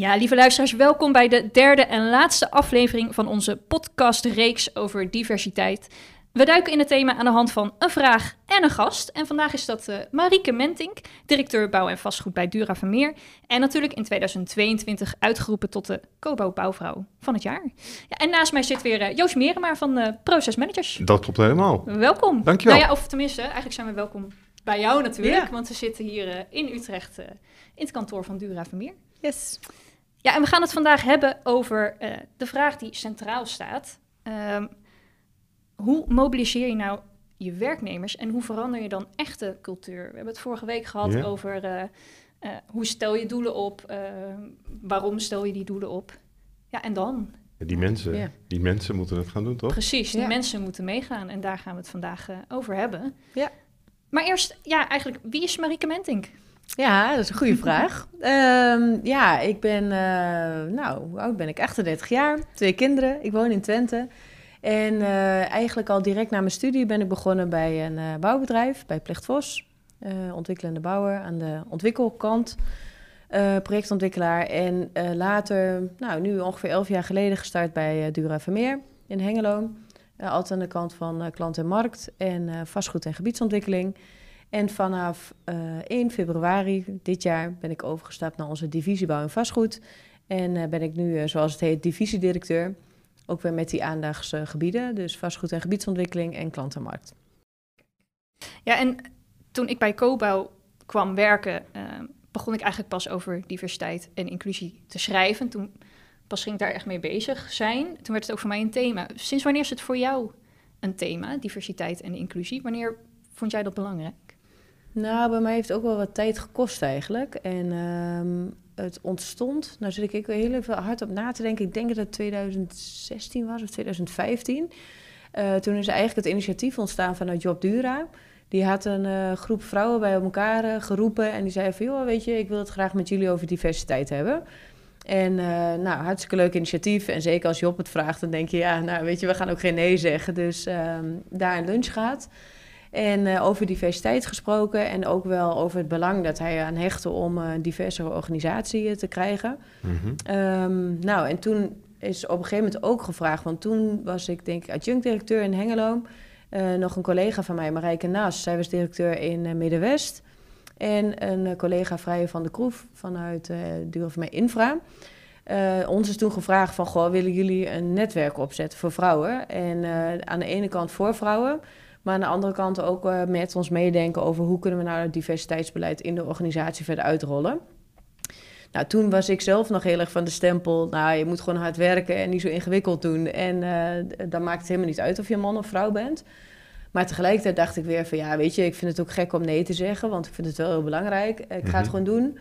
Ja, lieve luisteraars, welkom bij de derde en laatste aflevering van onze podcastreeks over diversiteit. We duiken in het thema aan de hand van een vraag en een gast. En vandaag is dat uh, Marieke Mentink, directeur bouw en vastgoed bij Dura Vermeer. En natuurlijk in 2022 uitgeroepen tot de Kobo Bouwvrouw van het jaar. Ja, en naast mij zit weer uh, Joost Merema van de Proces Managers. Dat klopt helemaal. Welkom. Dankjewel. Nou ja, of tenminste, eigenlijk zijn we welkom bij jou natuurlijk. Ja. Want we zitten hier uh, in Utrecht in het kantoor van Dura Vermeer. Yes. Ja, en we gaan het vandaag hebben over de vraag die centraal staat. Um, hoe mobiliseer je nou je werknemers en hoe verander je dan echte cultuur? We hebben het vorige week gehad over uh, uh, hoe stel je doelen op, uh, waarom stel je die doelen op? Ja, en dan? Die, mensen, ja. die mensen moeten het gaan doen, toch? Precies, die mensen moeten meegaan en daar gaan we het vandaag over hebben. Ja. Maar eerst, ja, eigenlijk, wie is Marieke Mentink? Ja, dat is een goede vraag. um, ja, ik ben, nou, hoe oud ben ik? 38 jaar, twee kinderen. Ik woon in Twente. En uh, eigenlijk al direct na mijn studie ben ik begonnen bij een uh, bouwbedrijf, bij Vos, uh, ontwikkelende bouwer aan de ontwikkelkant, projectontwikkelaar. En later, nou nu ongeveer elf jaar geleden, gestart bij Dura Vermeer in Hengelo. altijd aan de kant van klant en markt en vastgoed en gebiedsontwikkeling. En vanaf 1 februari dit jaar ben ik overgestapt naar onze divisie bouw en vastgoed. En ben ik nu, zoals het heet, divisiedirecteur. Ook weer met die aandachtsgebieden, dus vastgoed en gebiedsontwikkeling en klantenmarkt. Ja, en toen ik bij Cobouw kwam werken, begon ik eigenlijk pas over diversiteit en inclusie te schrijven. Toen pas ging ik daar echt mee bezig zijn. Toen werd het ook voor mij een thema. Sinds wanneer is het voor jou een thema, diversiteit en inclusie? Wanneer vond jij dat belangrijk? Nou, bij mij heeft het ook wel wat tijd gekost eigenlijk. En um, het ontstond, nou zit ik heel even hard op na te denken. Ik denk dat het 2016 was of 2015. Uh, toen is eigenlijk het initiatief ontstaan vanuit Job Dura. Die had een uh, groep vrouwen bij elkaar uh, geroepen en die zei van... joh, weet je, ik wil het graag met jullie over diversiteit hebben. En nou, hartstikke leuk initiatief. En zeker als Job het vraagt, dan denk je... ja, nou weet je, we gaan ook geen nee zeggen. Dus ehm, daar een lunch gaat. En uh, over diversiteit gesproken en ook wel over het belang dat hij aan hechtte om een diversere organisatie te krijgen. Mm -hmm. um, nou, en toen is op een gegeven moment ook gevraagd, want toen was ik denk ik adjunct-directeur in Hengelo. Uh, nog een collega van mij, Marijke Naas, zij was directeur in uh, Middenwest. En een collega Vrije van de Kroef vanuit uh, Duur van mij Infra. ons is toen gevraagd van, goh, willen jullie een netwerk opzetten voor vrouwen? En aan de ene kant voor vrouwen... Maar aan de andere kant ook uh, met ons meedenken over hoe kunnen we nou het diversiteitsbeleid in de organisatie verder uitrollen. Nou, toen was ik zelf nog heel erg van de stempel, nou, je moet gewoon hard werken en niet zo ingewikkeld doen. En uh, dan maakt het helemaal niet uit of je man of vrouw bent. Maar tegelijkertijd dacht ik weer van, ja, weet je, ik vind het ook gek om nee te zeggen, want ik vind het wel heel belangrijk. Ik ga het mm -hmm. gewoon doen.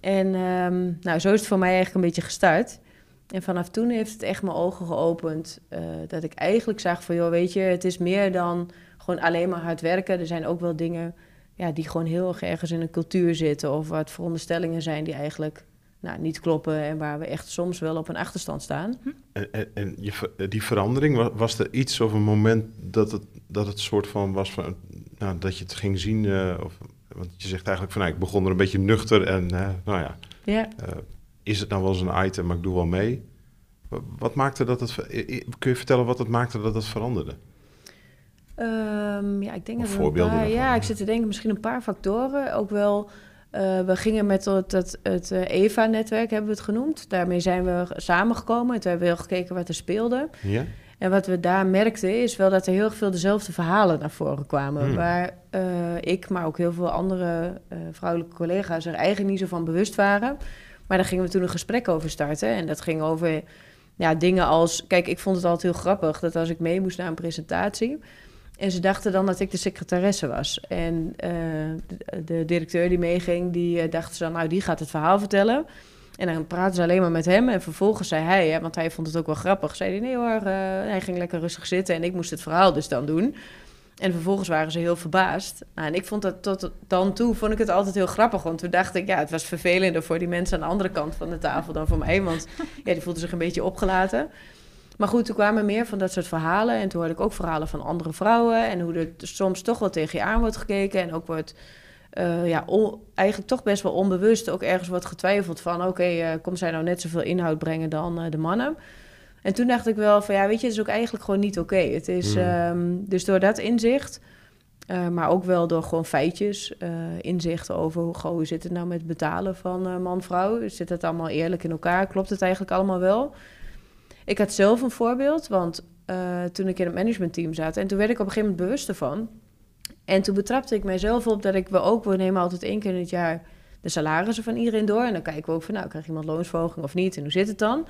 En um, nou, zo is het voor mij eigenlijk een beetje gestart. En vanaf toen heeft het echt mijn ogen geopend. Uh, dat ik eigenlijk zag van, joh, weet je, het is meer dan gewoon alleen maar hard werken. Er zijn ook wel dingen ja, die gewoon heel erg ergens in een cultuur zitten. Of wat veronderstellingen zijn die eigenlijk nou, niet kloppen. En waar we echt soms wel op een achterstand staan. Hm? En, en, en je, die verandering, was er iets of een moment dat het, dat het soort van was van... Nou, dat je het ging zien... Uh, of, want je zegt eigenlijk van, nou, ik begon er een beetje nuchter en uh, nou ja... ja. Uh, is het nou wel eens een item, maar ik doe wel mee. Wat maakte dat het... Kun je vertellen wat het maakte dat het veranderde? Um, ja, ik denk of dat voorbeelden. Paar, ja, ik zit te denken misschien een paar factoren. Ook wel, uh, we gingen met het, het, het uh, EVA-netwerk, hebben we het genoemd. Daarmee zijn we samengekomen en toen hebben we heel gekeken wat er speelde. Ja. En wat we daar merkten is wel dat er heel veel dezelfde verhalen naar voren kwamen. Hmm. Waar uh, ik, maar ook heel veel andere vrouwelijke collega's er eigenlijk niet zo van bewust waren. Maar daar gingen we toen een gesprek over starten. En dat ging over ja, dingen als... Kijk, ik vond het altijd heel grappig dat als ik mee moest naar een presentatie... En ze dachten dan dat ik de secretaresse was. En uh, de, directeur die meeging, die uh, dacht ze dan, nou, die gaat het verhaal vertellen. En dan praten ze alleen maar met hem. En vervolgens zei hij, hè, want hij vond het ook wel grappig, zei hij, nee hoor, uh, hij ging lekker rustig zitten en ik moest het verhaal dus dan doen. En vervolgens waren ze heel verbaasd. Nou, en ik vond dat tot dan toe, vond ik het altijd heel grappig. Want toen dacht ik, ja, het was vervelender voor die mensen aan de andere kant van de tafel dan voor mij. Want ja, die voelden zich een beetje opgelaten. Maar goed, toen kwamen meer van dat soort verhalen. En toen hoorde ik ook verhalen van andere vrouwen. En hoe er soms toch wel tegen je aan wordt gekeken. En ook wordt eh, ja, on- eigenlijk toch best wel onbewust ook ergens wordt getwijfeld van... oké, eh, komt zij nou net zoveel inhoud brengen dan eh, de mannen? En toen dacht ik wel van ja, weet je, het is ook eigenlijk gewoon niet oké. Het is Mm. ehm, dus door dat inzicht, maar ook wel door gewoon feitjes, inzichten over hoe, goh, hoe zit het nou met betalen van man-vrouw? Zit het allemaal eerlijk in elkaar? Klopt het eigenlijk allemaal wel? Ik had zelf een voorbeeld, want eh, toen ik in het managementteam zat en toen werd ik op een gegeven moment bewust ervan. En toen betrapte ik mijzelf op dat ik we ook, we nemen altijd één keer in het jaar de salarissen van iedereen door. En dan kijken we ook van, nou, krijgt iemand loonsverhoging of niet? En hoe zit het dan?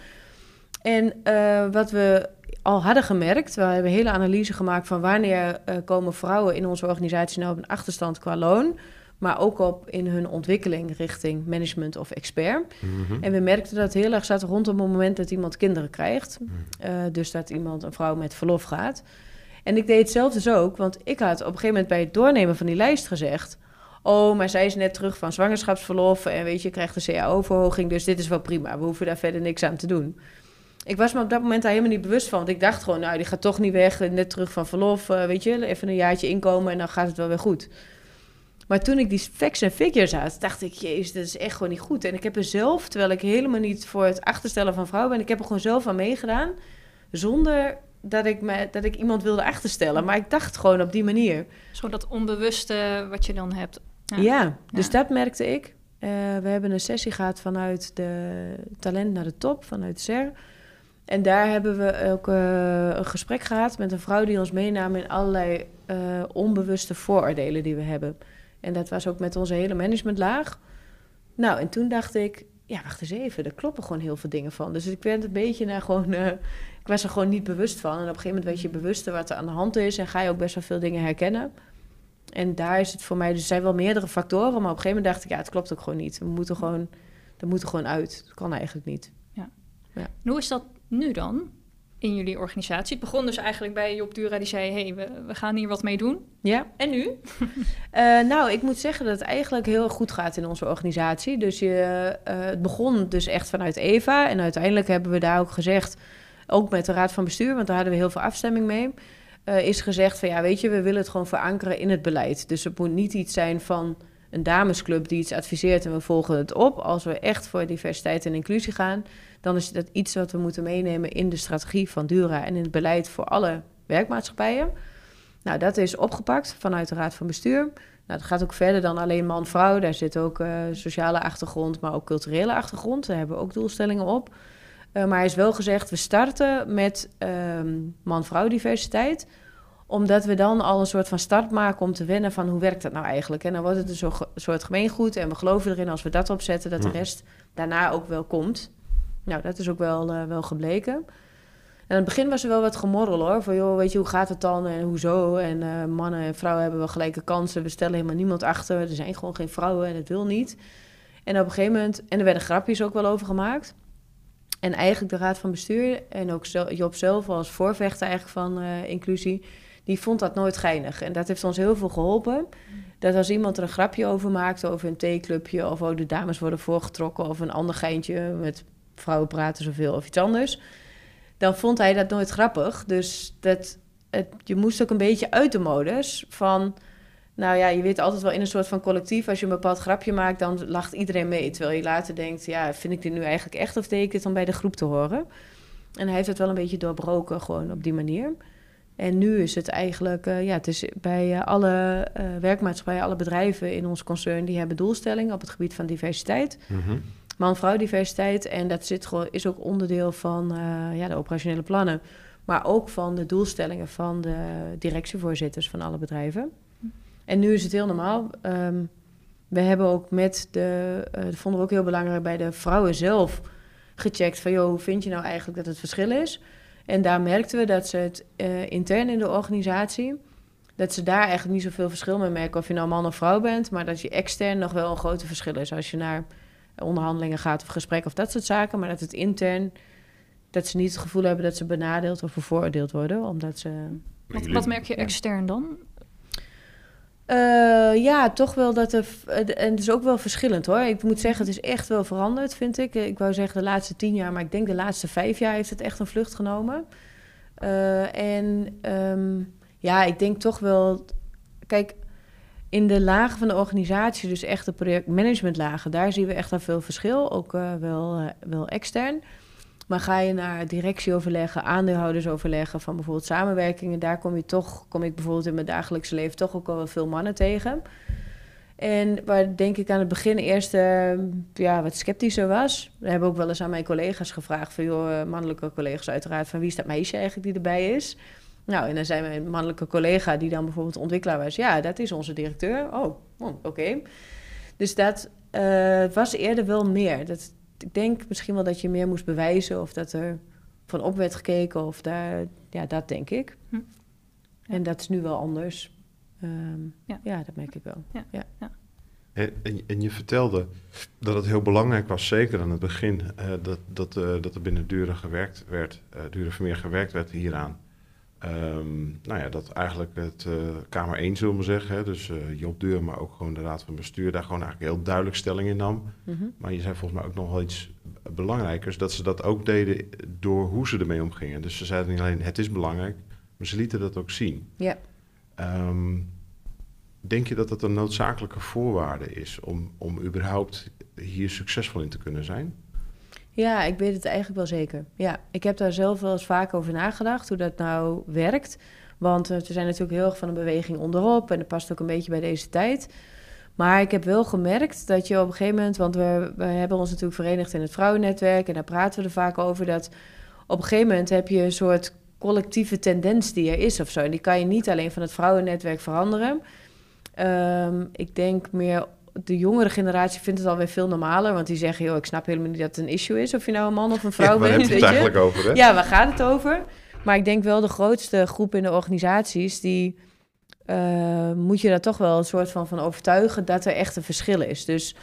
En eh, wat we al hadden gemerkt, we hebben een hele analyse gemaakt van wanneer eh, komen vrouwen in onze organisatie nou op een achterstand qua loon, maar ook op in hun ontwikkeling richting management of expert. Mhm. En we merkten dat het heel erg zat rondom het moment dat iemand kinderen krijgt. Eh, dus dat iemand, een vrouw met verlof gaat. En ik deed het zelf dus ook, want ik had op een gegeven moment bij het doornemen van die lijst gezegd... Oh, maar zij is net terug van zwangerschapsverlof en weet je, krijgt een CAO-verhoging, dus dit is wel prima. We hoeven daar verder niks aan te doen. Ik was me op dat moment daar helemaal niet bewust van, want ik dacht gewoon, nou, die gaat toch niet weg, net terug van verlof, eh, weet je, even een jaartje inkomen en dan gaat het wel weer goed. Maar toen ik die facts en figures had, dacht ik, jezus, dat is echt gewoon niet goed. En ik heb er zelf, terwijl ik helemaal niet voor het achterstellen van vrouwen ben, ik heb er gewoon zelf aan meegedaan, zonder dat ik, me, dat ik iemand wilde achterstellen. Maar ik dacht gewoon op die manier. Zo dat onbewuste wat je dan hebt. Ja. Ja, dus dat merkte ik. Eh, we hebben een sessie gehad vanuit de talent naar de top, vanuit SER. En daar hebben we ook eh, een gesprek gehad met een vrouw die ons meenam in allerlei eh, onbewuste vooroordelen die we hebben. En dat was ook met onze hele managementlaag. Nou, en toen dacht ik, ja, wacht eens even, er kloppen gewoon heel veel dingen van. Dus ik werd een beetje naar gewoon, eh, ik was er gewoon niet bewust van. En op een gegeven moment weet je bewuster wat er aan de hand is en ga je ook best wel veel dingen herkennen. En daar is het voor mij, dus er zijn wel meerdere factoren, maar op een gegeven moment dacht ik, ja, het klopt ook gewoon niet. We moeten gewoon, dat moet er gewoon uit. Dat kan eigenlijk niet. En hoe is dat nu dan in jullie organisatie? Het begon dus eigenlijk bij Job Dura, die zei... hey, we, we gaan hier wat mee doen. Ja, En nu? Eh, nou, ik moet zeggen dat het eigenlijk heel goed gaat in onze organisatie. Dus je, eh, het begon dus echt vanuit Eva. En uiteindelijk hebben we daar ook gezegd, ook met de Raad van Bestuur, want daar hadden we heel veel afstemming mee. eh, is gezegd van ja, weet je, we willen het gewoon verankeren in het beleid. Dus het moet niet iets zijn van een damesclub die iets adviseert en we volgen het op. Als we echt voor diversiteit en inclusie gaan, dan is dat iets wat we moeten meenemen in de strategie van Dura en in het beleid voor alle werkmaatschappijen. Nou, dat is opgepakt vanuit de Raad van Bestuur. Nou, dat gaat ook verder dan alleen man-vrouw. Daar zit ook eh, sociale achtergrond, maar ook culturele achtergrond. Daar hebben we ook doelstellingen op. Eh, maar is wel gezegd, we starten met ehm, man-vrouw diversiteit omdat we dan al een soort van start maken om te wennen van hoe werkt dat nou eigenlijk. En dan wordt het een soort gemeengoed en we geloven erin als we dat opzetten, dat de rest daarna ook wel komt. Nou, dat is ook wel, eh, wel gebleken. En aan het begin was er wel wat gemorrel hoor. Van joh, weet je, hoe gaat het dan en hoezo? En eh, mannen en vrouwen hebben wel gelijke kansen. We stellen helemaal niemand achter. Er zijn gewoon geen vrouwen en het wil niet. En op een gegeven moment, en er werden grapjes ook wel over gemaakt. En eigenlijk de raad van bestuur en ook Job zelf als voorvechter eigenlijk van eh, inclusie, die vond dat nooit geinig. En dat heeft ons heel veel geholpen. Dat als iemand er een grapje over maakt, over een theeclubje, of oh, de dames worden voorgetrokken, of een ander geintje met vrouwen praten zoveel of iets anders, dan vond hij dat nooit grappig. Dus dat, het, je moest ook een beetje uit de modus van, nou ja, je weet altijd wel in een soort van collectief, als je een bepaald grapje maakt, dan lacht iedereen mee. Terwijl je later denkt, ja, vind ik dit nu eigenlijk echt of deed ik dit om bij de groep te horen? En hij heeft het wel een beetje doorbroken, gewoon op die manier. En nu is het eigenlijk, eh, ja, het is bij eh, alle eh, werkmaatschappijen, alle bedrijven in ons concern, die hebben doelstellingen op het gebied van diversiteit Mhm. Man-vrouw diversiteit. En dat zit is ook onderdeel van eh, ja, de operationele plannen. Maar ook van de doelstellingen van de directievoorzitters van alle bedrijven. En nu is het heel normaal. Ehm, we hebben ook met de, eh, dat vonden we ook heel belangrijk bij de vrouwen zelf gecheckt van, joh, hoe vind je nou eigenlijk dat het verschil is? En daar merkten we dat ze het eh, intern in de organisatie, dat ze daar eigenlijk niet zoveel verschil mee merken of je nou man of vrouw bent, maar dat je extern nog wel een grote verschil is als je naar onderhandelingen gaat of gesprekken of dat soort zaken, maar dat het intern, dat ze niet het gevoel hebben dat ze benadeeld of bevoordeeld worden, omdat ze... Wat, merk je Ja. extern dan? Eh, ja, toch wel dat er. eh, En het is ook wel verschillend hoor. Ik moet zeggen, het is echt wel veranderd, vind ik. Ik wou zeggen de laatste tien jaar, maar ik denk de laatste vijf jaar heeft het echt een vlucht genomen. Eh, en ehm, ja, ik denk toch wel. Kijk, In de lagen van de organisatie, dus echt de projectmanagementlagen, daar zien we echt al veel verschil. Ook uh, wel, uh, wel extern. Maar ga je naar directieoverleggen, aandeelhoudersoverleggen van bijvoorbeeld samenwerkingen, daar kom je toch, kom ik bijvoorbeeld in mijn dagelijkse leven toch ook wel veel mannen tegen. En waar denk ik aan het begin eerst uh, ja, wat sceptischer was. We hebben ook wel eens aan mijn collega's gevraagd, van joh, mannelijke collega's uiteraard, van wie is dat meisje eigenlijk die erbij is? Nou, en dan zijn mijn mannelijke collega, die dan bijvoorbeeld ontwikkelaar was, ja, dat is onze directeur. Oh, oh oké. Dus dat uh, was eerder wel meer. Dat, ik denk misschien wel dat je meer moest bewijzen of dat er van op werd gekeken of daar, ja, dat denk ik. Hm. En dat is nu wel anders. Um, ja. ja. dat merk ik wel. Ja. ja. ja. En, en, je vertelde dat het heel belangrijk was, zeker aan het begin, uh, dat, dat, uh, dat er binnen Duren gewerkt werd, uh, Duren Vermeer gewerkt werd hieraan. Um, nou ja, dat eigenlijk het uh, Kamer 1, zullen we zeggen, hè, dus uh, Job Deur, maar ook gewoon de Raad van Bestuur, daar gewoon eigenlijk heel duidelijk stelling in nam. Mm -hmm. Maar je zei volgens mij ook nog wel iets belangrijkers, dat ze dat ook deden door hoe ze ermee omgingen. Dus ze zeiden niet alleen het is belangrijk, maar ze lieten dat ook zien. Ja. Um, denk je dat dat een noodzakelijke voorwaarde is om, om überhaupt hier succesvol in te kunnen zijn? Ja, ik weet het eigenlijk wel zeker. Ja, ik heb daar zelf wel eens vaak over nagedacht, hoe dat nou werkt. Want we zijn natuurlijk heel erg van een beweging onderop en dat past ook een beetje bij deze tijd. Maar ik heb wel gemerkt dat je op een gegeven moment, want we, we hebben ons natuurlijk verenigd in het vrouwennetwerk en daar praten we er vaak over, dat op een gegeven moment heb je een soort collectieve tendens die er is of zo. En die kan je niet alleen van het vrouwennetwerk veranderen. Um, ik denk meer de jongere generatie vindt het alweer veel normaler. Want die zeggen, joh, ik snap helemaal niet dat het een issue is... of je nou een man of een vrouw ja, waar bent. heb je het eigenlijk over, hè? Ja, waar gaat het over? Maar ik denk wel de grootste groep in de organisaties... die uh, moet je daar toch wel een soort van, van overtuigen... dat er echt een verschil is. Dus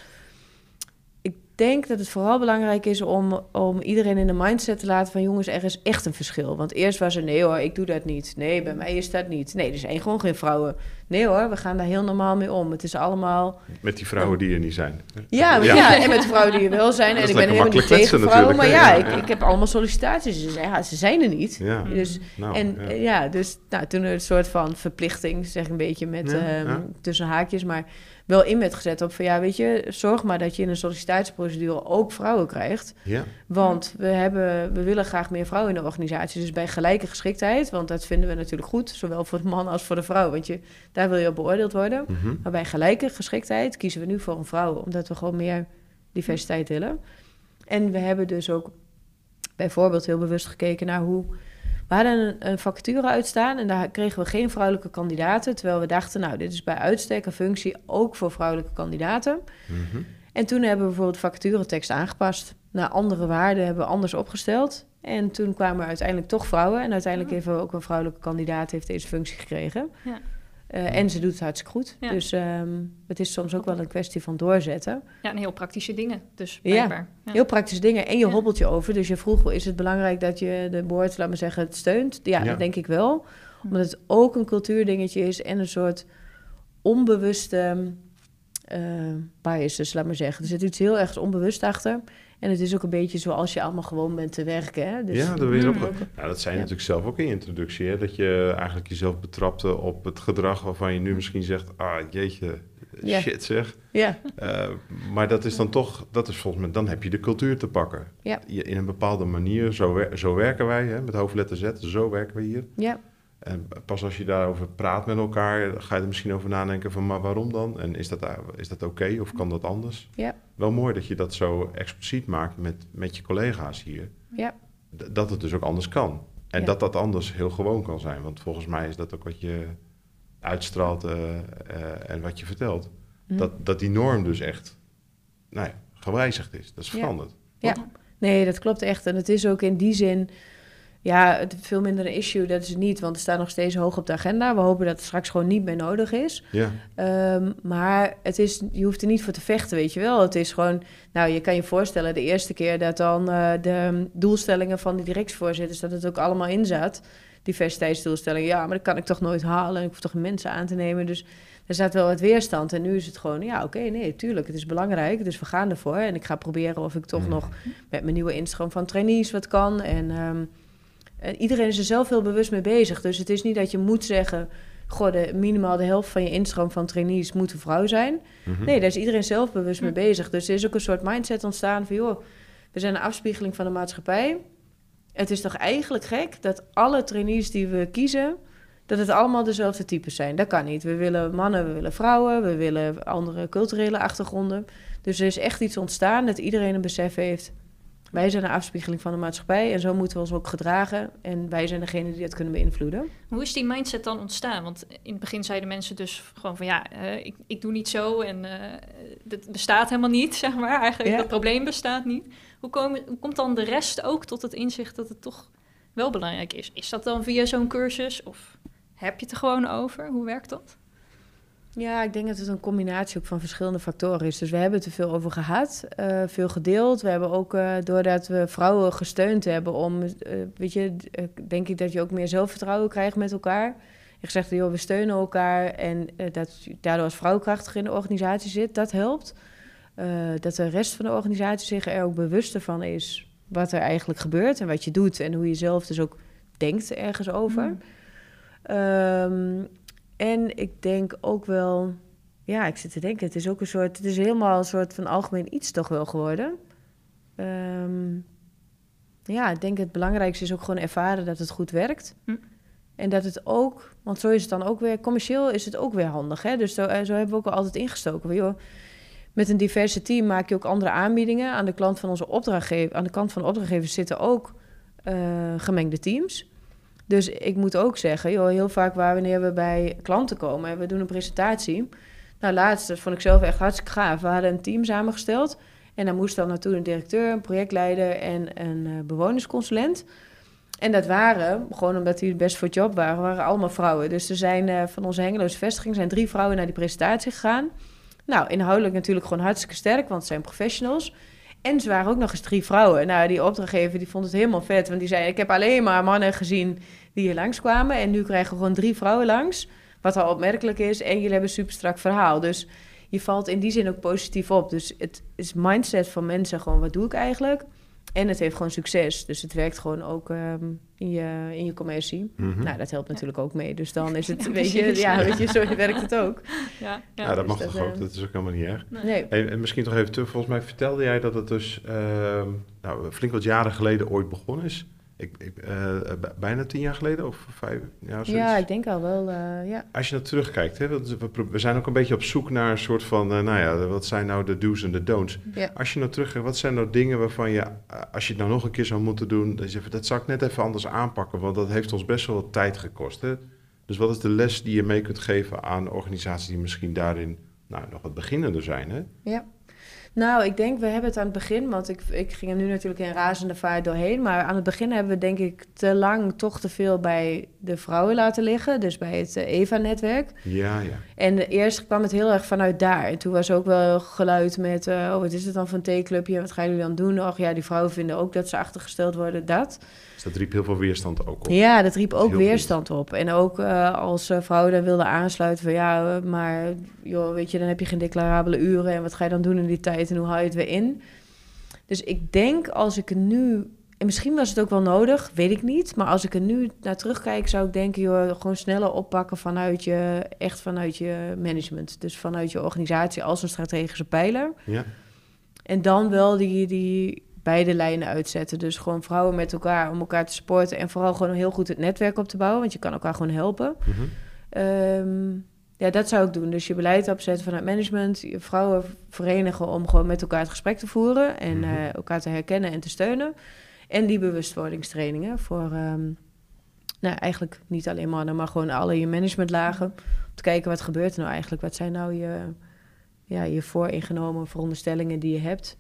denk dat het vooral belangrijk is om, om iedereen in de mindset te laten van jongens, er is echt een verschil. Want eerst was er nee hoor, ik doe dat niet. Nee, bij mij is dat niet. Nee, er zijn gewoon geen vrouwen. Nee hoor, we gaan daar heel normaal mee om. Het is allemaal... Met die vrouwen die er niet zijn. Ja, ja. ja en met de vrouwen die er wel zijn. en ik ben helemaal niet tegen vrouwen. Maar ja, ik, ik heb allemaal sollicitaties. Ze zijn, ja, ze zijn er niet. Ja. Dus, nou, en ja. ja, dus nou, toen er een soort van verplichting, zeg ik een beetje met um, ja. tussen haakjes, maar wel in werd gezet op van ja, weet je, zorg maar dat je in een sollicitatieprocedure ook vrouwen krijgt. Ja, Want we, hebben, we willen graag meer vrouwen in de organisatie. Dus bij gelijke geschiktheid, want dat vinden we natuurlijk goed, zowel voor de man als voor de vrouw. Want je, daar wil je op beoordeeld worden. mhm. Maar bij gelijke geschiktheid kiezen we nu voor een vrouw, omdat we gewoon meer diversiteit willen. En we hebben dus ook bijvoorbeeld heel bewust gekeken naar hoe. We hadden een, een vacature uitstaan en daar kregen we geen vrouwelijke kandidaten. Terwijl we dachten, nou, dit is bij uitstek een functie ook voor vrouwelijke kandidaten. Mhm. En toen hebben we bijvoorbeeld de vacaturetekst aangepast. Naar andere waarden hebben we anders opgesteld. En toen kwamen er uiteindelijk toch vrouwen. En uiteindelijk Ja. hebben we ook een vrouwelijke kandidaat heeft deze functie gekregen. Ja. Eh, en ze doet het hartstikke goed. Ja. Dus ehm, het is soms ook wel een kwestie van doorzetten. Ja, en heel praktische dingen. Dus Ja. blijkbaar. Ja. Heel praktische dingen. En je Ja. hobbelt je over. Dus je vroeg, is het belangrijk dat je de boord, laat maar zeggen, het steunt? Ja, Ja. dat denk ik wel. Hm. Omdat het ook een cultuurdingetje is en een soort onbewuste eh bias, dus laat maar zeggen. Er zit iets heel erg onbewust achter. En het is ook een beetje zoals je allemaal gewoon bent te werken. Hè? Dus, ja, je op. Mm. Nou, dat zei je Ja. natuurlijk zelf ook in je introductie, hè? dat je eigenlijk jezelf betrapte op het gedrag waarvan je nu misschien zegt, ah jeetje, Ja. shit zeg. ja, Eh, maar dat is dan toch, dat is volgens mij, dan heb je de cultuur te pakken. Ja. Je, in een bepaalde manier, zo, wer- zo werken wij, hè, met hoofdletter Z, zo werken we hier. ja, En pas als je daarover praat met elkaar, ga je er misschien over nadenken van, maar waarom dan? En is dat, is dat oké of kan dat anders? Ja. Wel mooi dat je dat zo expliciet maakt met, met je collega's hier. ja, dat het dus ook anders kan. En Ja. dat dat anders heel gewoon kan zijn. Want volgens mij is dat ook wat je uitstraalt eh, eh, en wat je vertelt. Hm. Dat, dat die norm dus echt nou ja, gewijzigd is. Dat is Ja. veranderd. Ja. Nee, dat klopt echt. En het is ook in die zin, ja, het veel minder een issue, dat is het niet. Want het staat nog steeds hoog op de agenda. We hopen dat het straks gewoon niet meer nodig is. Ja, Ehm, maar het is, je hoeft er niet voor te vechten, weet je wel. Het is gewoon, nou, je kan je voorstellen, de eerste keer dat dan eh, de doelstellingen van die directievoorzitters, dat het ook allemaal in zat. Diversiteitsdoelstellingen, ja, maar dat kan ik toch nooit halen. Ik hoef toch mensen aan te nemen. Dus er zat wel wat weerstand. En nu is het gewoon, ja, oké, nee, tuurlijk, het is belangrijk. Dus we gaan ervoor. En ik ga proberen of ik toch Mhm. nog met mijn nieuwe instroom van trainees wat kan. En, ehm, en iedereen is er zelf heel bewust mee bezig. Dus het is niet dat je moet zeggen, goh, de, minimaal de helft van je instroom van trainees moet een vrouw zijn. Mhm. Nee, daar is iedereen zelf bewust mee bezig. Dus er is ook een soort mindset ontstaan van, joh, we zijn een afspiegeling van de maatschappij. Het is toch eigenlijk gek dat alle trainees die we kiezen, dat het allemaal dezelfde types zijn. Dat kan niet. We willen mannen, we willen vrouwen, we willen andere culturele achtergronden. Dus er is echt iets ontstaan dat iedereen een besef heeft. Wij zijn een afspiegeling van de maatschappij en zo moeten we ons ook gedragen. En wij zijn degene die dat kunnen beïnvloeden. Hoe is die mindset dan ontstaan? Want in het begin zeiden mensen dus gewoon van ja, eh, ik, ik doe niet zo en eh dat bestaat helemaal niet, zeg maar. Eigenlijk, Ja. dat probleem bestaat niet. Hoe, hoe komt dan de rest ook tot het inzicht dat het toch wel belangrijk is? Is dat dan via zo'n cursus of heb je het er gewoon over? Hoe werkt dat? Ja, ik denk dat het een combinatie ook van verschillende factoren is. Dus we hebben het er veel over gehad, eh, veel gedeeld. We hebben ook, eh, doordat we vrouwen gesteund hebben om, eh, weet je, denk ik dat je ook meer zelfvertrouwen krijgt met elkaar. Je zegt, joh, we steunen elkaar en dat je daardoor als vrouw krachtig in de organisatie zit, dat helpt. Dat de rest van de organisatie zich er ook bewuster van is wat er eigenlijk gebeurt en wat je doet en hoe je zelf dus ook denkt ergens over. Mm. Ehm, en ik denk ook wel, ja, ik zit te denken, het is ook een soort, het is helemaal een soort van algemeen iets toch wel geworden. Ehm, ja, ik denk het belangrijkste is ook gewoon ervaren dat het goed werkt. Hm. En dat het ook, want zo is het dan ook weer, commercieel is het ook weer handig. Hè? Dus zo, eh, zo hebben we ook al altijd ingestoken. Joh, met een diverse team maak je ook andere aanbiedingen. Aan de klant van onze opdrachtgever, aan de kant van de opdrachtgevers zitten ook eh, gemengde teams. Dus ik moet ook zeggen, joh, heel vaak waar wanneer we bij klanten komen en we doen een presentatie. Nou, laatst, dat vond ik zelf echt hartstikke gaaf. We hadden een team samengesteld en daar moest dan naartoe een directeur, een projectleider en een eh, bewonersconsulent. En dat waren, gewoon omdat die best voor het job waren, waren allemaal vrouwen. Dus er zijn eh, van onze Hengeloze vestiging zijn drie vrouwen naar die presentatie gegaan. Nou, inhoudelijk natuurlijk gewoon hartstikke sterk, want het zijn professionals. En ze waren ook nog eens drie vrouwen. Nou, die opdrachtgever die vond het helemaal vet, want die zei... ik heb alleen maar mannen gezien die hier langskwamen... en nu krijgen we gewoon drie vrouwen langs, wat al opmerkelijk is... en jullie hebben een super strak verhaal. Dus je valt in die zin ook positief op. Dus het is mindset van mensen gewoon, wat doe ik eigenlijk? En het heeft gewoon succes. Dus het werkt gewoon ook ehm, in, je, in je commercie. Mhm. Nou, dat helpt natuurlijk ook mee. Dus dan is het, Ja, weet je, ja, weet je, zo werkt het ook. Ja, ja. ja, dat dus mag dat, toch ook, eh, dat is ook helemaal niet erg. Nee. Hey, en misschien toch even terug, volgens mij vertelde jij dat het dus ehm, nou, flink wat jaren geleden ooit begonnen is. Ik, ik, eh, b- bijna tien jaar geleden of vijf jaar. Ja, ik denk al wel, eh, ja. Als je naar terugkijkt, hè, we, zijn ook een beetje op zoek naar een soort van, eh, nou ja, wat zijn nou de do's en de don'ts. Ja. Als je nou terugkijkt, wat zijn nou dingen waarvan je, eh, als je het nou nog een keer zou moeten doen, dat, je, zegt, dat zou ik net even anders aanpakken, want dat heeft ons best wel wat tijd gekost. Hè? Dus wat is de les die je mee kunt geven aan organisaties die misschien daarin nou, nog wat beginnender zijn? Hè? Ja. Nou, ik denk, we hebben het aan het begin, want ik, ik ging er nu natuurlijk in razende vaart doorheen. Maar aan het begin hebben we denk ik te lang toch te veel bij de vrouwen laten liggen. Dus bij het eh, EVA-netwerk. Ja, ja. En eerst kwam het heel erg vanuit daar. En toen was ook wel geluid met, eh, oh, wat is het dan voor een theeclubje? Wat gaan jullie dan doen? Och ja, die vrouwen vinden ook dat ze achtergesteld worden, dat. Dus dat riep heel veel weerstand ook op. Ja, dat riep ook heel weerstand op. En ook eh, als eh, vrouwen daar wilden aansluiten van ja, eh, maar joh, weet je, dan heb je geen declarabele uren en wat ga je dan doen in die tijd en hoe haal je het weer in? Dus ik denk als ik nu, en misschien was het ook wel nodig, weet ik niet, maar als ik er nu naar terugkijk, zou ik denken, joh, gewoon sneller oppakken vanuit je, echt vanuit je management. Dus vanuit je organisatie als een strategische pijler. Ja. En dan wel die, die beide lijnen uitzetten. Dus gewoon vrouwen met elkaar om elkaar te supporten. En vooral gewoon heel goed het netwerk op te bouwen. Want je kan elkaar gewoon helpen. Mhm. Ehm, ja, dat zou ik doen. Dus je beleid opzetten vanuit management. Je vrouwen verenigen om gewoon met elkaar het gesprek te voeren. En Mhm. eh, elkaar te herkennen en te steunen. En die bewustwordingstrainingen voor... ehm, nou, eigenlijk niet alleen mannen, maar gewoon alle je managementlagen. Om te kijken wat gebeurt er nou eigenlijk. Wat zijn nou je, ja, je vooringenomen veronderstellingen die je hebt.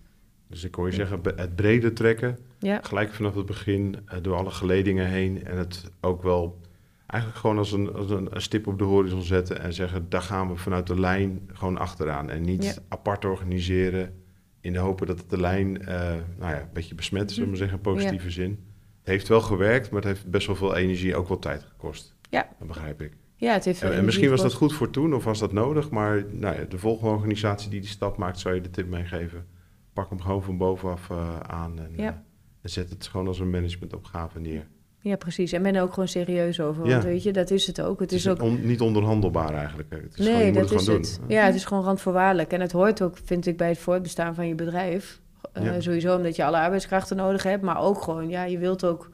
Dus ik hoor je zeggen, het breder trekken, Ja, gelijk vanaf het begin, eh, door alle geledingen heen. En het ook wel eigenlijk gewoon als een, als een, een stip op de horizon zetten en zeggen, daar gaan we vanuit de lijn gewoon achteraan. En niet Ja. apart organiseren in de hopen dat het de lijn eh, nou ja, een beetje besmet is, zullen we maar zeggen, in positieve zin. Het heeft wel gewerkt, maar het heeft best wel veel energie, ook wel tijd gekost. Ja. Dat begrijp ik. ja het heeft En, en misschien was dat goed voor toen of was dat nodig, maar nou ja, de volgende organisatie die die stap maakt, zou je de tip meegeven. Pak hem gewoon van bovenaf eh, aan en, Ja. eh, en zet het gewoon als een managementopgave neer. Ja, precies. En ben er ook gewoon serieus over. Ja. Want weet je, dat is het ook. Het, Het is, is ook. on- niet onderhandelbaar eigenlijk. Het is gewoon, nee, je moet dat het is gewoon het. doen. Ja, het is gewoon randvoorwaardelijk. En het hoort ook, vind ik, bij het voortbestaan van je bedrijf. Ja. Sowieso omdat je alle arbeidskrachten nodig hebt. Maar ook gewoon, ja, je wilt ook.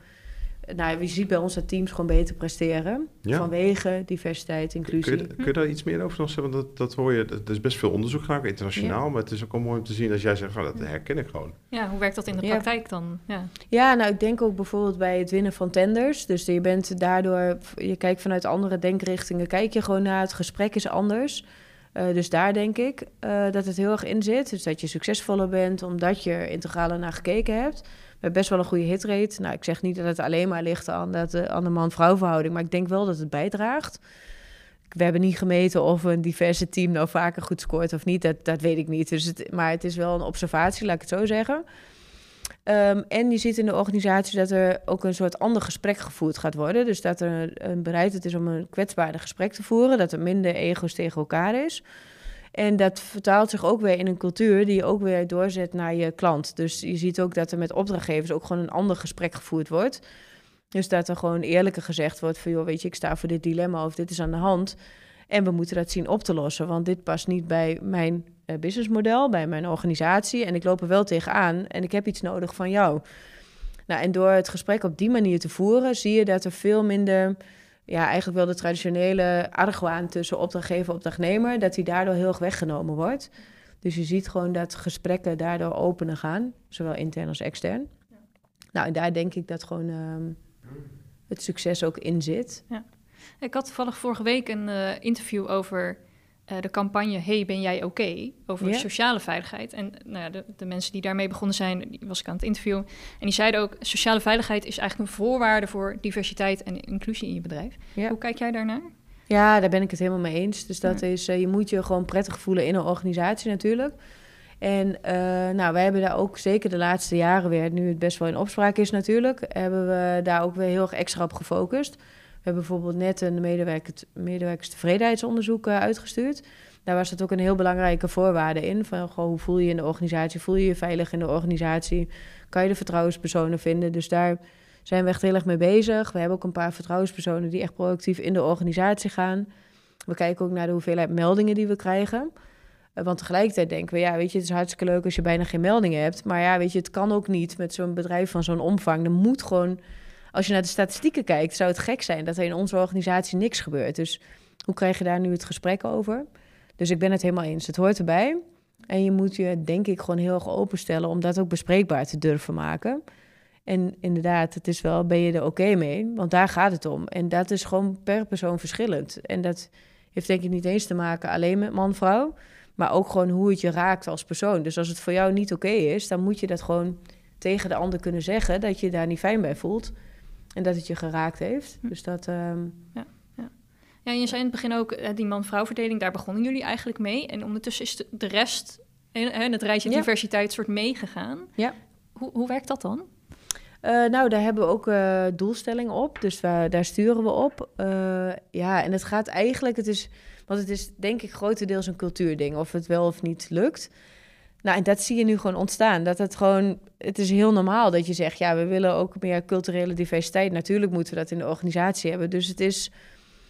Nou, je ziet bij ons dat teams gewoon beter presteren. Ja. Vanwege diversiteit, Kun inclusie. je, kun je daar iets meer over nog zeggen? Want dat, dat hoor je, er is best veel onderzoek gedaan, internationaal. Maar het is ook wel mooi om te zien als jij zegt, van, dat herken ik gewoon. Ja, hoe werkt dat in de Ja. praktijk dan? Ja. Ja, nou, ik denk ook bijvoorbeeld bij het winnen van tenders. Dus je bent daardoor, je kijkt vanuit andere denkrichtingen, kijk je gewoon naar het gesprek is anders. Eh, dus daar denk ik eh, dat het heel erg in zit. Dus dat je succesvoller bent omdat je er integraler naar gekeken hebt. Hebben best wel een goede hitrate. Nou, ik zeg niet dat het alleen maar ligt aan, dat, eh, aan de man-vrouw verhouding, maar ik denk wel dat het bijdraagt. We hebben niet gemeten of een diverse team nou vaker goed scoort of niet. Dat, dat weet ik niet. Dus het, maar het is wel een observatie, laat ik het zo zeggen. Ehm, en je ziet in de organisatie dat er ook een soort ander gesprek gevoerd gaat worden. Dus dat er een bereidheid is om een kwetsbaarder gesprek te voeren. Dat er minder ego's tegen elkaar is. En dat vertaalt zich ook weer in een cultuur die je ook weer doorzet naar je klant. Dus je ziet ook dat er met opdrachtgevers ook gewoon een ander gesprek gevoerd wordt. Dus dat er gewoon eerlijker gezegd wordt van... joh, weet je, ik sta voor dit dilemma of dit is aan de hand... En we moeten dat zien op te lossen, want dit past niet bij mijn eh, businessmodel, bij mijn organisatie. En ik loop er wel tegenaan en ik heb iets nodig van jou. Nou, en door het gesprek op die manier te voeren, zie je dat er veel minder, ja, eigenlijk wel de traditionele argwaan tussen opdrachtgever en opdrachtnemer, dat die daardoor heel erg weggenomen wordt. Dus je ziet gewoon dat gesprekken daardoor opener gaan, zowel intern als extern. Nou, en daar denk ik dat gewoon ehm, het succes ook in zit. Ik had toevallig vorige week een eh, interview over eh, de campagne Hey, ben jij oké? Over sociale veiligheid. En nou ja, de, de mensen die daarmee begonnen zijn, die was ik aan het interviewen. En die zeiden ook, sociale veiligheid is eigenlijk een voorwaarde voor diversiteit en inclusie in je bedrijf. Hoe kijk jij daarnaar? Ja, daar ben ik het helemaal mee eens. Dus dat Ja. is, eh, je moet je gewoon prettig voelen in een organisatie natuurlijk. En eh, nou, wij hebben daar ook zeker de laatste jaren weer, nu het best wel in opspraak is natuurlijk, hebben we daar ook weer heel erg extra op gefocust. We hebben bijvoorbeeld net een medewerker, medewerkerstevredenheidsonderzoek eh, uitgestuurd. Daar was dat ook een heel belangrijke voorwaarde in. Van goh, hoe voel je je in de organisatie? Voel je je veilig in de organisatie? Kan je de vertrouwenspersonen vinden? Dus daar zijn we echt heel erg mee bezig. We hebben ook een paar vertrouwenspersonen die echt proactief in de organisatie gaan. We kijken ook naar de hoeveelheid meldingen die we krijgen. Eh, Want tegelijkertijd denken we, ja, weet je, het is hartstikke leuk als je bijna geen meldingen hebt. Maar ja, weet je, het kan ook niet met zo'n bedrijf van zo'n omvang. Er moet gewoon, als je naar de statistieken kijkt, zou het gek zijn dat er in onze organisatie niks gebeurt. Dus hoe krijg je daar nu het gesprek over? Dus ik ben het helemaal eens. Het hoort erbij. En je moet je, denk ik, gewoon heel erg openstellen om dat ook bespreekbaar te durven maken. En inderdaad, het is wel, ben je er oké mee? Want daar gaat het om. En dat is gewoon per persoon verschillend. En dat heeft denk ik niet eens te maken alleen met man-vrouw, maar ook gewoon hoe het je raakt als persoon. Dus als het voor jou niet oké is, dan moet je dat gewoon tegen de ander kunnen zeggen dat je je daar niet fijn bij voelt en dat het je geraakt heeft. Hm. Dus dat, ehm, Ja, en je zei in het begin ook, eh, die man-vrouw verdeling, daar begonnen jullie eigenlijk mee. En ondertussen is de, rest, en, het rijtje Ja. diversiteit, soort meegegaan. Ja. Hoe, hoe werkt dat dan? Eh, nou, daar hebben we ook eh, doelstellingen op. Dus daar sturen we op. Ja, en het gaat eigenlijk, het is, want het is denk ik grotendeels een cultuurding, of het wel of niet lukt. Nou, en dat zie je nu gewoon ontstaan. Dat het gewoon, het is heel normaal dat je zegt, ja, we willen ook meer culturele diversiteit. Natuurlijk moeten we dat in de organisatie hebben. Dus het is,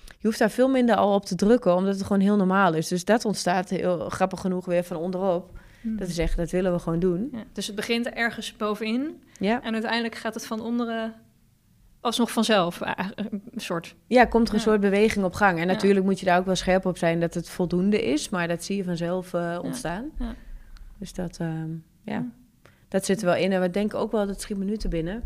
je hoeft daar veel minder al op te drukken, omdat het gewoon heel normaal is. Dus dat ontstaat heel grappig genoeg weer van onderop. Dat is echt, dat willen we gewoon doen. Ja, dus het begint ergens bovenin Ja. en uiteindelijk gaat het van onderen alsnog vanzelf. eh, Een soort. Ja, komt er een Ja. soort beweging op gang. En natuurlijk moet je daar ook wel scherp op zijn dat het voldoende is, maar dat zie je vanzelf eh, ontstaan. Ja. Dus dat, ehm, ja, dat zit er wel in. En we denken ook wel, dat schiet me nu te binnen.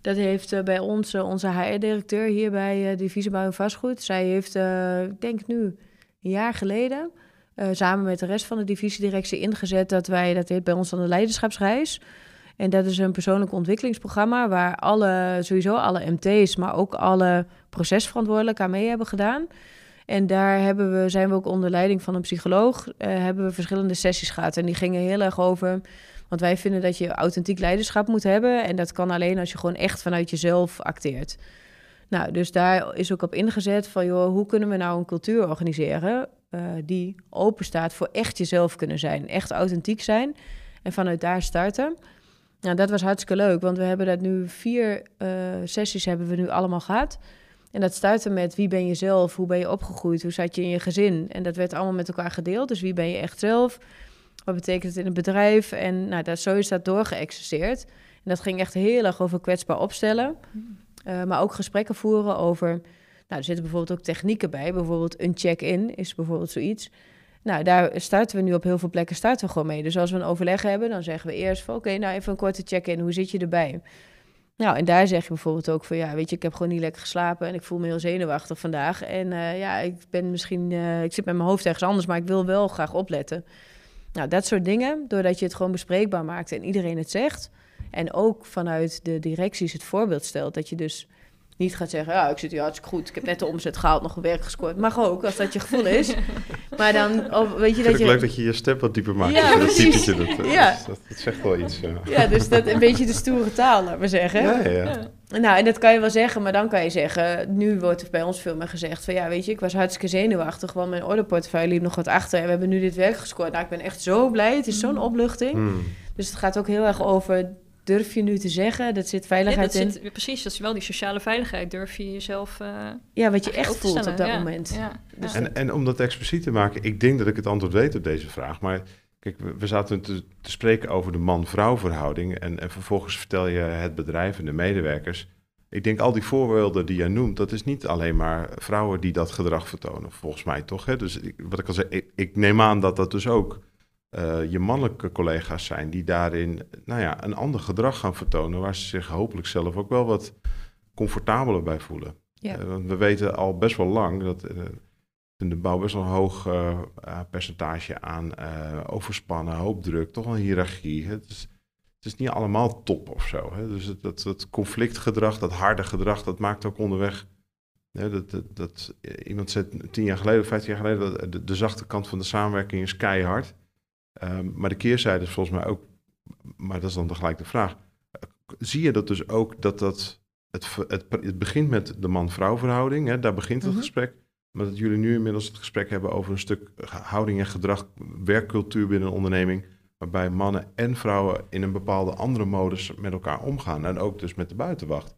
Dat heeft eh, bij ons eh, onze HR-directeur hier bij uh, Divisie Bouw en Vastgoed. Zij heeft, eh, ik denk nu, een jaar geleden, eh, samen met de rest van de divisiedirectie ingezet dat wij, dat heet bij ons dan de leiderschapsreis. En dat is een persoonlijk ontwikkelingsprogramma waar alle, sowieso alle MT's, maar ook alle procesverantwoordelijken aan mee hebben gedaan. En daar hebben we, zijn we ook onder leiding van een psycholoog, eh, hebben we verschillende sessies gehad. En die gingen heel erg over, want wij vinden dat je authentiek leiderschap moet hebben. En dat kan alleen als je gewoon echt vanuit jezelf acteert. Nou, dus daar is ook op ingezet van, joh, hoe kunnen we nou een cultuur organiseren eh, die open staat voor echt jezelf kunnen zijn, echt authentiek zijn en vanuit daar starten. Nou, dat was hartstikke leuk, want we hebben dat nu vier uh, sessies hebben we nu allemaal gehad. En dat stuitte met wie ben je zelf, hoe ben je opgegroeid, hoe zat je in je gezin. En dat werd allemaal met elkaar gedeeld. Dus wie ben je echt zelf, wat betekent het in een bedrijf. En nou, dat, zo is dat doorgeëxerceerd. En dat ging echt heel erg over kwetsbaar opstellen. Uh, maar ook gesprekken voeren over... Nou, er zitten bijvoorbeeld ook technieken bij. Bijvoorbeeld een check-in is bijvoorbeeld zoiets. Nou, daar starten we nu op heel veel plekken starten we gewoon mee. Dus als we een overleg hebben, dan zeggen we eerst van... oké, nou even een korte check-in, hoe zit je erbij? Nou, en daar zeg je bijvoorbeeld ook van... ja, weet je, ik heb gewoon niet lekker geslapen... en ik voel me heel zenuwachtig vandaag. En uh, ja, ik ben misschien... Uh, ik zit met mijn hoofd ergens anders, maar ik wil wel graag opletten. Nou, dat soort dingen, doordat je het gewoon bespreekbaar maakt... en iedereen het zegt... en ook vanuit de directies het voorbeeld stelt... dat je dus niet gaat zeggen, ja, ik zit hier hartstikke goed. Ik heb net de omzet gehaald, nog een werk gescoord. Mag ook, als dat je gevoel is. Maar dan, oh, weet je dat je... leuk dat je je step wat dieper maakt. Ja, dat, typetje, dat, eh, ja. Dat, dat, zegt wel iets. Ja. ja, dus dat een beetje de stoere taal, laten we zeggen. Ja, ja, ja. Nou, en dat kan je wel zeggen, maar dan kan je zeggen... Nu wordt er bij ons veel meer gezegd van... Ja, weet je, ik was hartstikke zenuwachtig, want mijn orderportefeuille liep nog wat achter. En we hebben nu dit werk gescoord. Nou, ik ben echt zo blij. Het is zo'n opluchting. Hmm. Dus het gaat ook heel erg over durf je nu te zeggen? Dat zit veiligheid ja, dat in. Zit, precies, dat is wel die sociale veiligheid. Durf je jezelf. Uh, ja, wat je echt voelt op dat moment. Ja, dus en, en om dat expliciet te maken, ik denk dat ik het antwoord weet op deze vraag. Maar kijk, we, zaten te, te, spreken over de man-vrouw verhouding. En, en vervolgens vertel je het bedrijf en de medewerkers. Ik denk al die voorbeelden die jij noemt, dat is niet alleen maar vrouwen die dat gedrag vertonen, volgens mij toch? Hè? Dus ik, wat ik al zei, ik, ik neem aan dat dat dus ook uh, je mannelijke collega's zijn die daarin nou ja, een ander gedrag gaan vertonen, waar ze zich hopelijk zelf ook wel wat comfortabeler bij voelen. Ja. Uh, want we weten al best wel lang dat uh, in de bouw best wel een hoog percentage aan overspannen, hoopdruk, toch een hiërarchie. Het is, het is niet allemaal top of zo. Hè? Dus het, dat, dat conflictgedrag, dat harde gedrag, dat maakt ook onderweg dat, dat, dat, iemand zei tien jaar geleden, vijftien jaar geleden, dat de, de, zachte kant van de samenwerking is keihard. Um, maar de keerzijde is volgens mij ook, maar dat is dan gelijk de vraag. Zie je dat dus ook dat dat, het, het, het begint met de man-vrouw verhouding, hè, daar begint het mhm. gesprek. Maar dat jullie nu inmiddels het gesprek hebben over een stuk houding en gedrag, werkcultuur binnen een onderneming, waarbij mannen en vrouwen in een bepaalde andere modus met elkaar omgaan. En ook dus met de buitenwacht.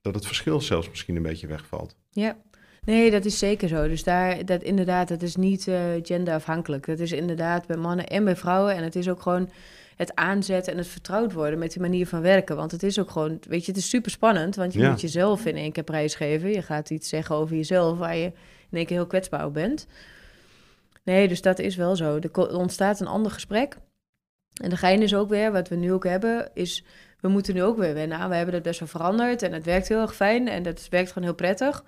Dat het verschil zelfs misschien een beetje wegvalt. Ja, Nee, dat is zeker zo. Dus daar, dat inderdaad, dat is niet uh, genderafhankelijk. Dat is inderdaad bij mannen en bij vrouwen. En het is ook gewoon het aanzetten en het vertrouwd worden met die manier van werken. Want het is ook gewoon, weet je, het is super spannend. Want je moet jezelf in één keer prijsgeven. Je gaat iets zeggen over jezelf waar je in één keer heel kwetsbaar op bent. Nee, dus dat is wel zo. Er ontstaat een ander gesprek. En de gein is ook weer, wat we nu ook hebben, is we moeten nu ook weer wennen. We hebben dat best wel veranderd en het werkt heel erg fijn en dat werkt gewoon heel prettig.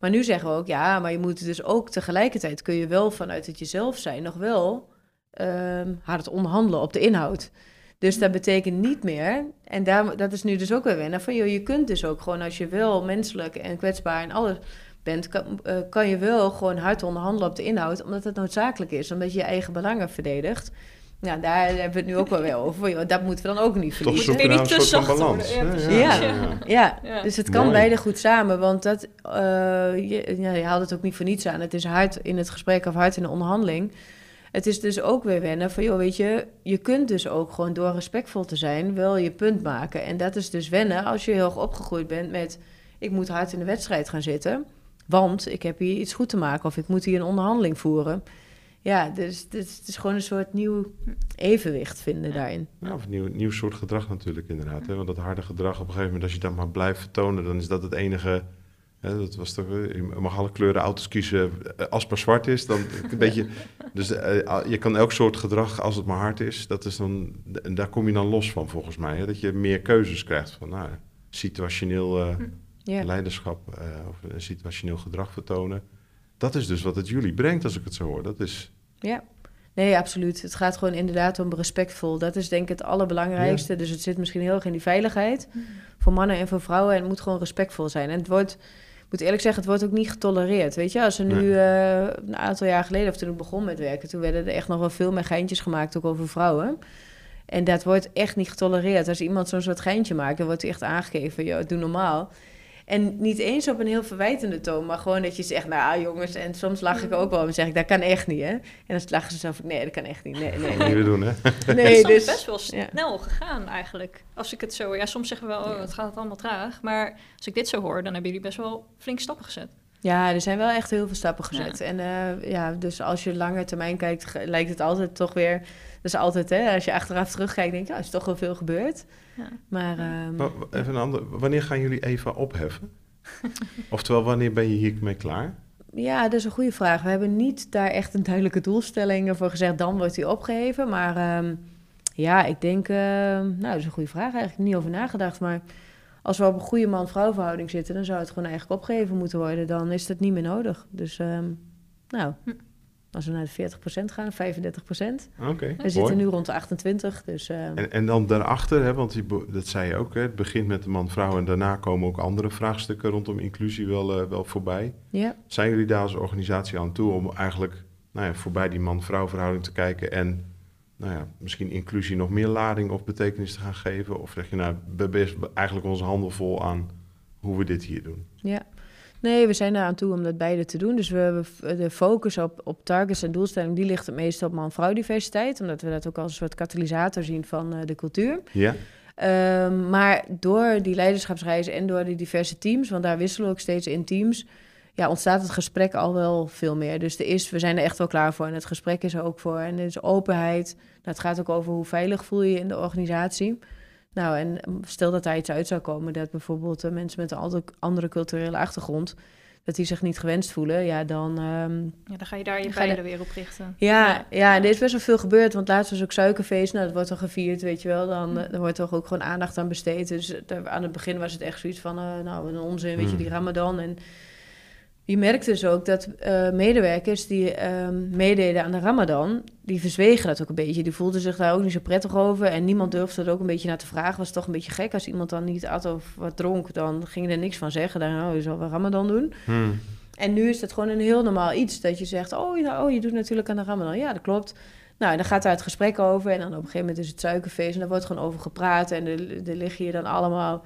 Maar nu zeggen we ook, ja, maar je moet dus ook tegelijkertijd kun je wel vanuit het jezelf zijn nog wel um, hard onderhandelen op de inhoud. Dus dat betekent niet meer, en daar, dat is nu dus ook weer wennen, van joh, je kunt dus ook gewoon als je wel menselijk en kwetsbaar en alles bent, kan, uh, kan je wel gewoon hard onderhandelen op de inhoud, omdat het noodzakelijk is, omdat je je eigen belangen verdedigt. Nou, daar hebben we het nu ook wel weer over. Dat moeten we dan ook niet verliezen. Toch zoeken niet te zacht balans. Ja, ja, ja, dus het kan beide goed samen. Want dat, uh, je, ja, je haalt het ook niet voor niets aan. Het is hard in het gesprek of hard in de onderhandeling. Het is dus ook weer wennen van, joh, weet je... je kunt dus ook gewoon door respectvol te zijn wel je punt maken. En dat is dus wennen als je heel erg opgegroeid bent met... ik moet hard in de wedstrijd gaan zitten... want ik heb hier iets goed te maken... of ik moet hier een onderhandeling voeren... Ja, dus, dus, het is gewoon een soort nieuw evenwicht vinden daarin. Ja, of een nieuw, nieuw soort gedrag natuurlijk inderdaad. Hè? Want dat harde gedrag op een gegeven moment, als je dat maar blijft vertonen, dan is dat het enige... Hè, dat was toch, je mag alle kleuren auto's kiezen eh, als het maar zwart is. Dan een beetje, dus uh, je kan elk soort gedrag, als het maar hard is, dat is dan, en daar kom je dan los van volgens mij. Hè? Dat je meer keuzes krijgt van nou, situationeel uh, ja. leiderschap uh, of situationeel gedrag vertonen. Dat is dus wat het jullie brengt, als ik het zo hoor. Dat is ja. Nee, absoluut. Het gaat gewoon inderdaad om respectvol. Dat is denk ik het allerbelangrijkste. Dus het zit misschien heel erg in die veiligheid. Voor mannen en voor vrouwen. En het moet gewoon respectvol zijn. En het wordt, ik moet eerlijk zeggen, het wordt ook niet getolereerd. Weet je, als er nu uh, een aantal jaar geleden, of toen ik begon met werken, toen werden er echt nog wel veel meer geintjes gemaakt, ook over vrouwen. En dat wordt echt niet getolereerd. Als iemand zo'n soort geintje maakt, dan wordt hij echt aangegeven, joh, doe normaal. En niet eens op een heel verwijtende toon, maar gewoon dat je zegt, nou ah, jongens, en soms lach ik ook wel en zeg ik, dat kan echt niet, hè? En dan lachen ze zelf, nee, dat kan echt niet. Nee, nee, Dat nee. niet doen, hè? nee het is dus, best wel ja. snel gegaan eigenlijk. Als ik het zo... Ja, soms zeggen we wel, oh, het gaat allemaal traag. Maar als ik dit zo hoor, dan hebben jullie best wel flink stappen gezet. Ja, er zijn wel echt heel veel stappen gezet. En eh, ja, dus als je langer termijn kijkt, lijkt het altijd toch weer... Dus altijd, hè, als je achteraf terugkijkt, denk je, ja, is toch wel veel gebeurd. Ja. Maar ehm, even een ander. Wanneer gaan jullie Eva opheffen? Oftewel, wanneer ben je hiermee klaar? ja, dat is een goede vraag. We hebben niet daar echt een duidelijke doelstelling voor gezegd, dan wordt hij opgeheven. Maar ehm, ja, ik denk, ehm, nou, dat is een goede vraag eigenlijk, niet over nagedacht. Maar als we op een goede man-vrouw verhouding zitten, dan zou het gewoon eigenlijk opgeheven moeten worden. Dan is dat niet meer nodig. Dus, ehm, nou, Hm. Als we naar de 40% gaan, 35%. Oké, We zitten nu rond de 28, dus... ehm, En, en dan daarachter, hè, want die, dat zei je ook, hè, het begint met de man-vrouw en daarna komen ook andere vraagstukken rondom inclusie wel, eh, wel voorbij. ja. Zijn jullie daar als organisatie aan toe om eigenlijk nou ja, voorbij die man-vrouw verhouding te kijken en nou ja, misschien inclusie nog meer lading of betekenis te gaan geven? Of zeg je nou, we hebben eigenlijk onze handen vol aan hoe we dit hier doen? Ja. Nee, we zijn eraan toe om dat beide te doen. Dus we hebben de focus op, op targets en doelstelling, die ligt het meest op man-vrouw diversiteit. Omdat we dat ook als een soort katalysator zien van eh, de cultuur. Ja? Ehm, maar door die leiderschapsreizen en door die diverse teams, want daar wisselen we ook steeds in teams, ja, ontstaat het gesprek al wel veel meer. Dus er is, we zijn er echt wel klaar voor en het gesprek is er ook voor. En er is openheid. Nou, het gaat ook over hoe veilig voel je je in de organisatie. Nou, en stel dat daar iets uit zou komen, dat bijvoorbeeld eh, mensen met een andere- andere culturele achtergrond, dat die zich niet gewenst voelen, ja, dan, ehm, Ja, dan ga je daar je pijlen weer op richten. ja, ja, en er is best wel veel gebeurd. Want laatst was ook suikerfeest. Nou, dat wordt dan gevierd, weet je wel. Dan, eh, dan wordt toch ook gewoon aandacht aan besteed. Dus eh, daar- aan het begin was het echt zoiets van... eh, nou, een onzin, weet je, Hmm. die ramadan. En je merkt dus ook dat eh, medewerkers die ehm, meededen aan de ramadan... die verzwegen dat ook een beetje. Die voelden zich daar ook niet zo prettig over. En niemand durfde er ook een beetje naar te vragen. Was toch een beetje gek. Als iemand dan niet at of wat dronk... dan ging je er niks van zeggen. Dan, oh, je zal wel ramadan doen. Hmm. En nu is het gewoon een heel normaal iets. Dat je zegt, oh, oh je doet natuurlijk aan de Ramadan. Ja, dat klopt. Nou, en dan gaat daar het gesprek over. En dan op een gegeven moment is het suikerfeest. En daar wordt gewoon over gepraat. En er liggen hier dan allemaal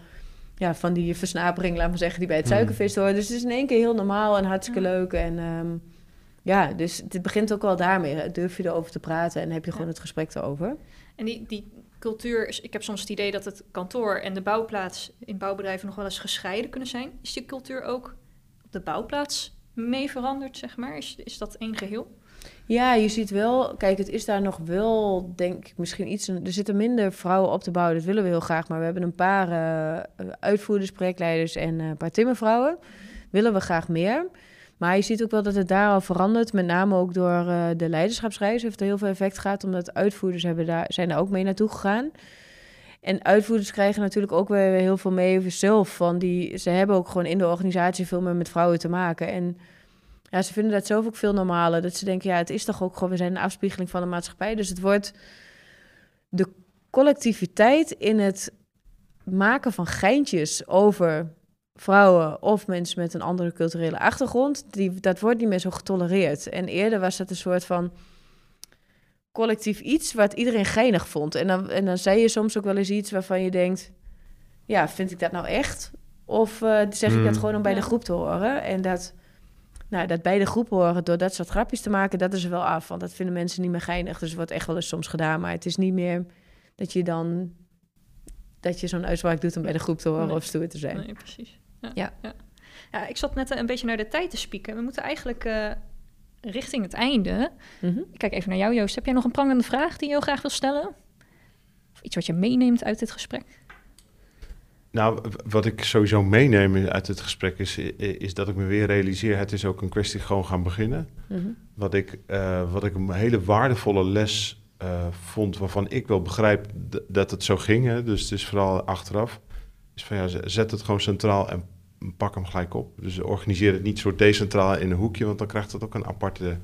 ja, van die versnapering, laat maar zeggen, die bij het Hmm. suikerfeest horen. Dus het is in één keer heel normaal en hartstikke Ja. leuk. En ehm, ja, dus het begint ook wel daarmee. Durf je erover te praten en heb je gewoon het gesprek erover. En die, die cultuur, is- ik heb soms het idee dat het kantoor en de bouwplaats in bouwbedrijven nog wel eens gescheiden kunnen zijn. Is die cultuur ook op de bouwplaats mee veranderd, zeg maar? Is, is dat één geheel? Ja, je ziet wel, kijk, het is daar nog wel, denk ik, misschien iets. Er zitten minder vrouwen op te bouwen, dat willen we heel graag. Maar we hebben een paar eh, uitvoerders, projectleiders en eh, een paar timmervrouwen. Willen we graag meer. Maar je ziet ook wel dat het daar al verandert. Met name ook door eh, de leiderschapsreis heeft er heel veel effect gehad. Omdat uitvoerders hebben daar, zijn daar ook mee naartoe gegaan. En uitvoerders krijgen natuurlijk ook weer heel veel mee zelf. Van die, ze hebben ook gewoon in de organisatie veel meer met vrouwen te maken. En ja, ze vinden dat zelf ook veel normaler. Dat ze denken, ja, het is toch ook gewoon, we zijn een afspiegeling van de maatschappij. Dus het wordt de collectiviteit in het maken van geintjes over vrouwen of mensen met een andere culturele achtergrond, die, dat wordt niet meer zo getolereerd. En eerder was dat een soort van collectief iets wat iedereen geinig vond. En dan, en dan zei je soms ook wel eens iets waarvan je denkt, ja, vind ik dat nou echt? Of eh, zeg ik dat Hmm. gewoon om bij de groep te horen? En dat, nou, dat bij de groep horen door dat soort grapjes te maken, dat is er wel af. Want dat vinden mensen niet meer geinig. Dus het wordt echt wel eens soms gedaan. Maar het is niet meer dat je dan dat je zo'n uitspraak doet om bij de groep te horen Nee. of stoer te zijn. Nee, precies. Ja, Ja. ja. Ja, ik zat net een beetje naar de tijd te spieken. We moeten eigenlijk eh, richting het einde. Mhm. Ik kijk even naar jou, Joost. Heb jij nog een prangende vraag die je heel graag wil stellen? Of iets wat je meeneemt uit dit gesprek? Nou, wat ik sowieso meeneem uit het gesprek is, is dat ik me weer realiseer, het is ook een kwestie gewoon gaan beginnen. Mhm. Wat ik, eh, wat ik een hele waardevolle les eh, vond, waarvan ik wel begrijp dat het zo ging, hè, dus het is vooral achteraf, is van ja, zet het gewoon centraal en pak hem gelijk op. Dus organiseer het niet zo decentraal in een hoekje, want dan krijgt het ook een aparte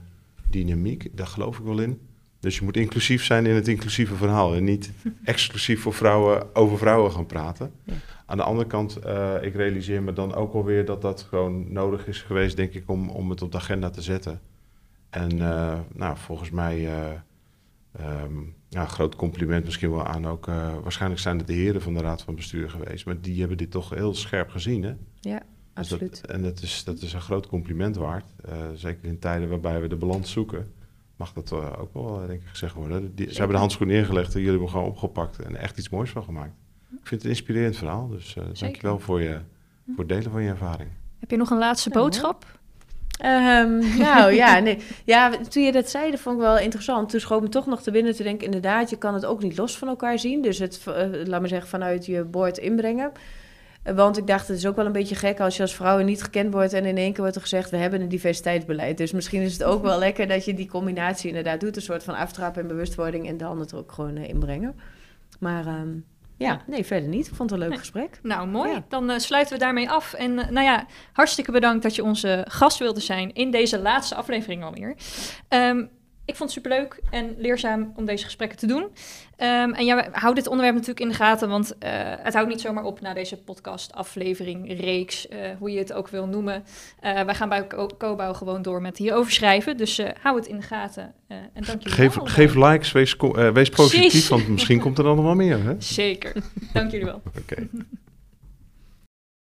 dynamiek. Daar geloof ik wel in. Dus je moet inclusief zijn in het inclusieve verhaal en niet exclusief voor vrouwen over vrouwen gaan praten. Ja. Aan de andere kant, eh, ik realiseer me dan ook alweer dat dat gewoon nodig is geweest, denk ik, om, om het op de agenda te zetten. En eh, nou, volgens mij, ehm, ja, groot compliment misschien wel aan ook, waarschijnlijk zijn het de heren van de Raad van Bestuur geweest, maar die hebben dit toch heel scherp gezien. Hè? Ja. Dus dat- absoluut. en dat is, dat is een groot compliment waard. Zeker in tijden waarbij we de balans zoeken, mag dat ook wel, denk ik, gezegd worden. Die, ze hebben de handschoen neergelegd en jullie hebben gewoon opgepakt en echt iets moois van gemaakt. Ik vind het een inspirerend verhaal, dus eh dankjewel voor, je, voor het delen van je ervaring. Heb je nog een laatste Nou, boodschap? Ehm, nou ja, nee. ja, toen je dat zei, dat vond ik wel interessant. Toen schoot me toch nog te binnen te denken, inderdaad, je kan het ook niet los van elkaar zien. Dus het, eh, laat maar zeggen, vanuit je boord inbrengen. Eh, Want ik dacht, het is ook wel een beetje gek als je als vrouw niet gekend wordt en in één keer wordt er gezegd, we hebben een diversiteitsbeleid. Dus misschien is het ook wel lekker dat je die combinatie inderdaad doet, een soort van aftrap en bewustwording en dan het ook gewoon inbrengen. Maar ehm, ja, nee, verder niet. Ik vond het een leuk Nee. gesprek. Nou, mooi. Ja. Dan eh, sluiten we daarmee af. En eh, nou ja, hartstikke bedankt dat je onze gast wilde zijn in deze laatste aflevering alweer. Ehm, ik vond het superleuk en leerzaam om deze gesprekken te doen. Ehm, en ja, hou dit onderwerp natuurlijk in de gaten, want eh, het houdt niet zomaar op na deze podcast, aflevering, reeks, eh, hoe je het ook wil noemen. Eh, wij gaan bij Co- Cobouw gewoon door met hierover schrijven, dus hou het in de gaten. en dank jullie Geef, wel geef likes, wees, wees positief, Precies. want misschien komt er dan nog wel meer. hè? Zeker. Dank jullie wel. Oké.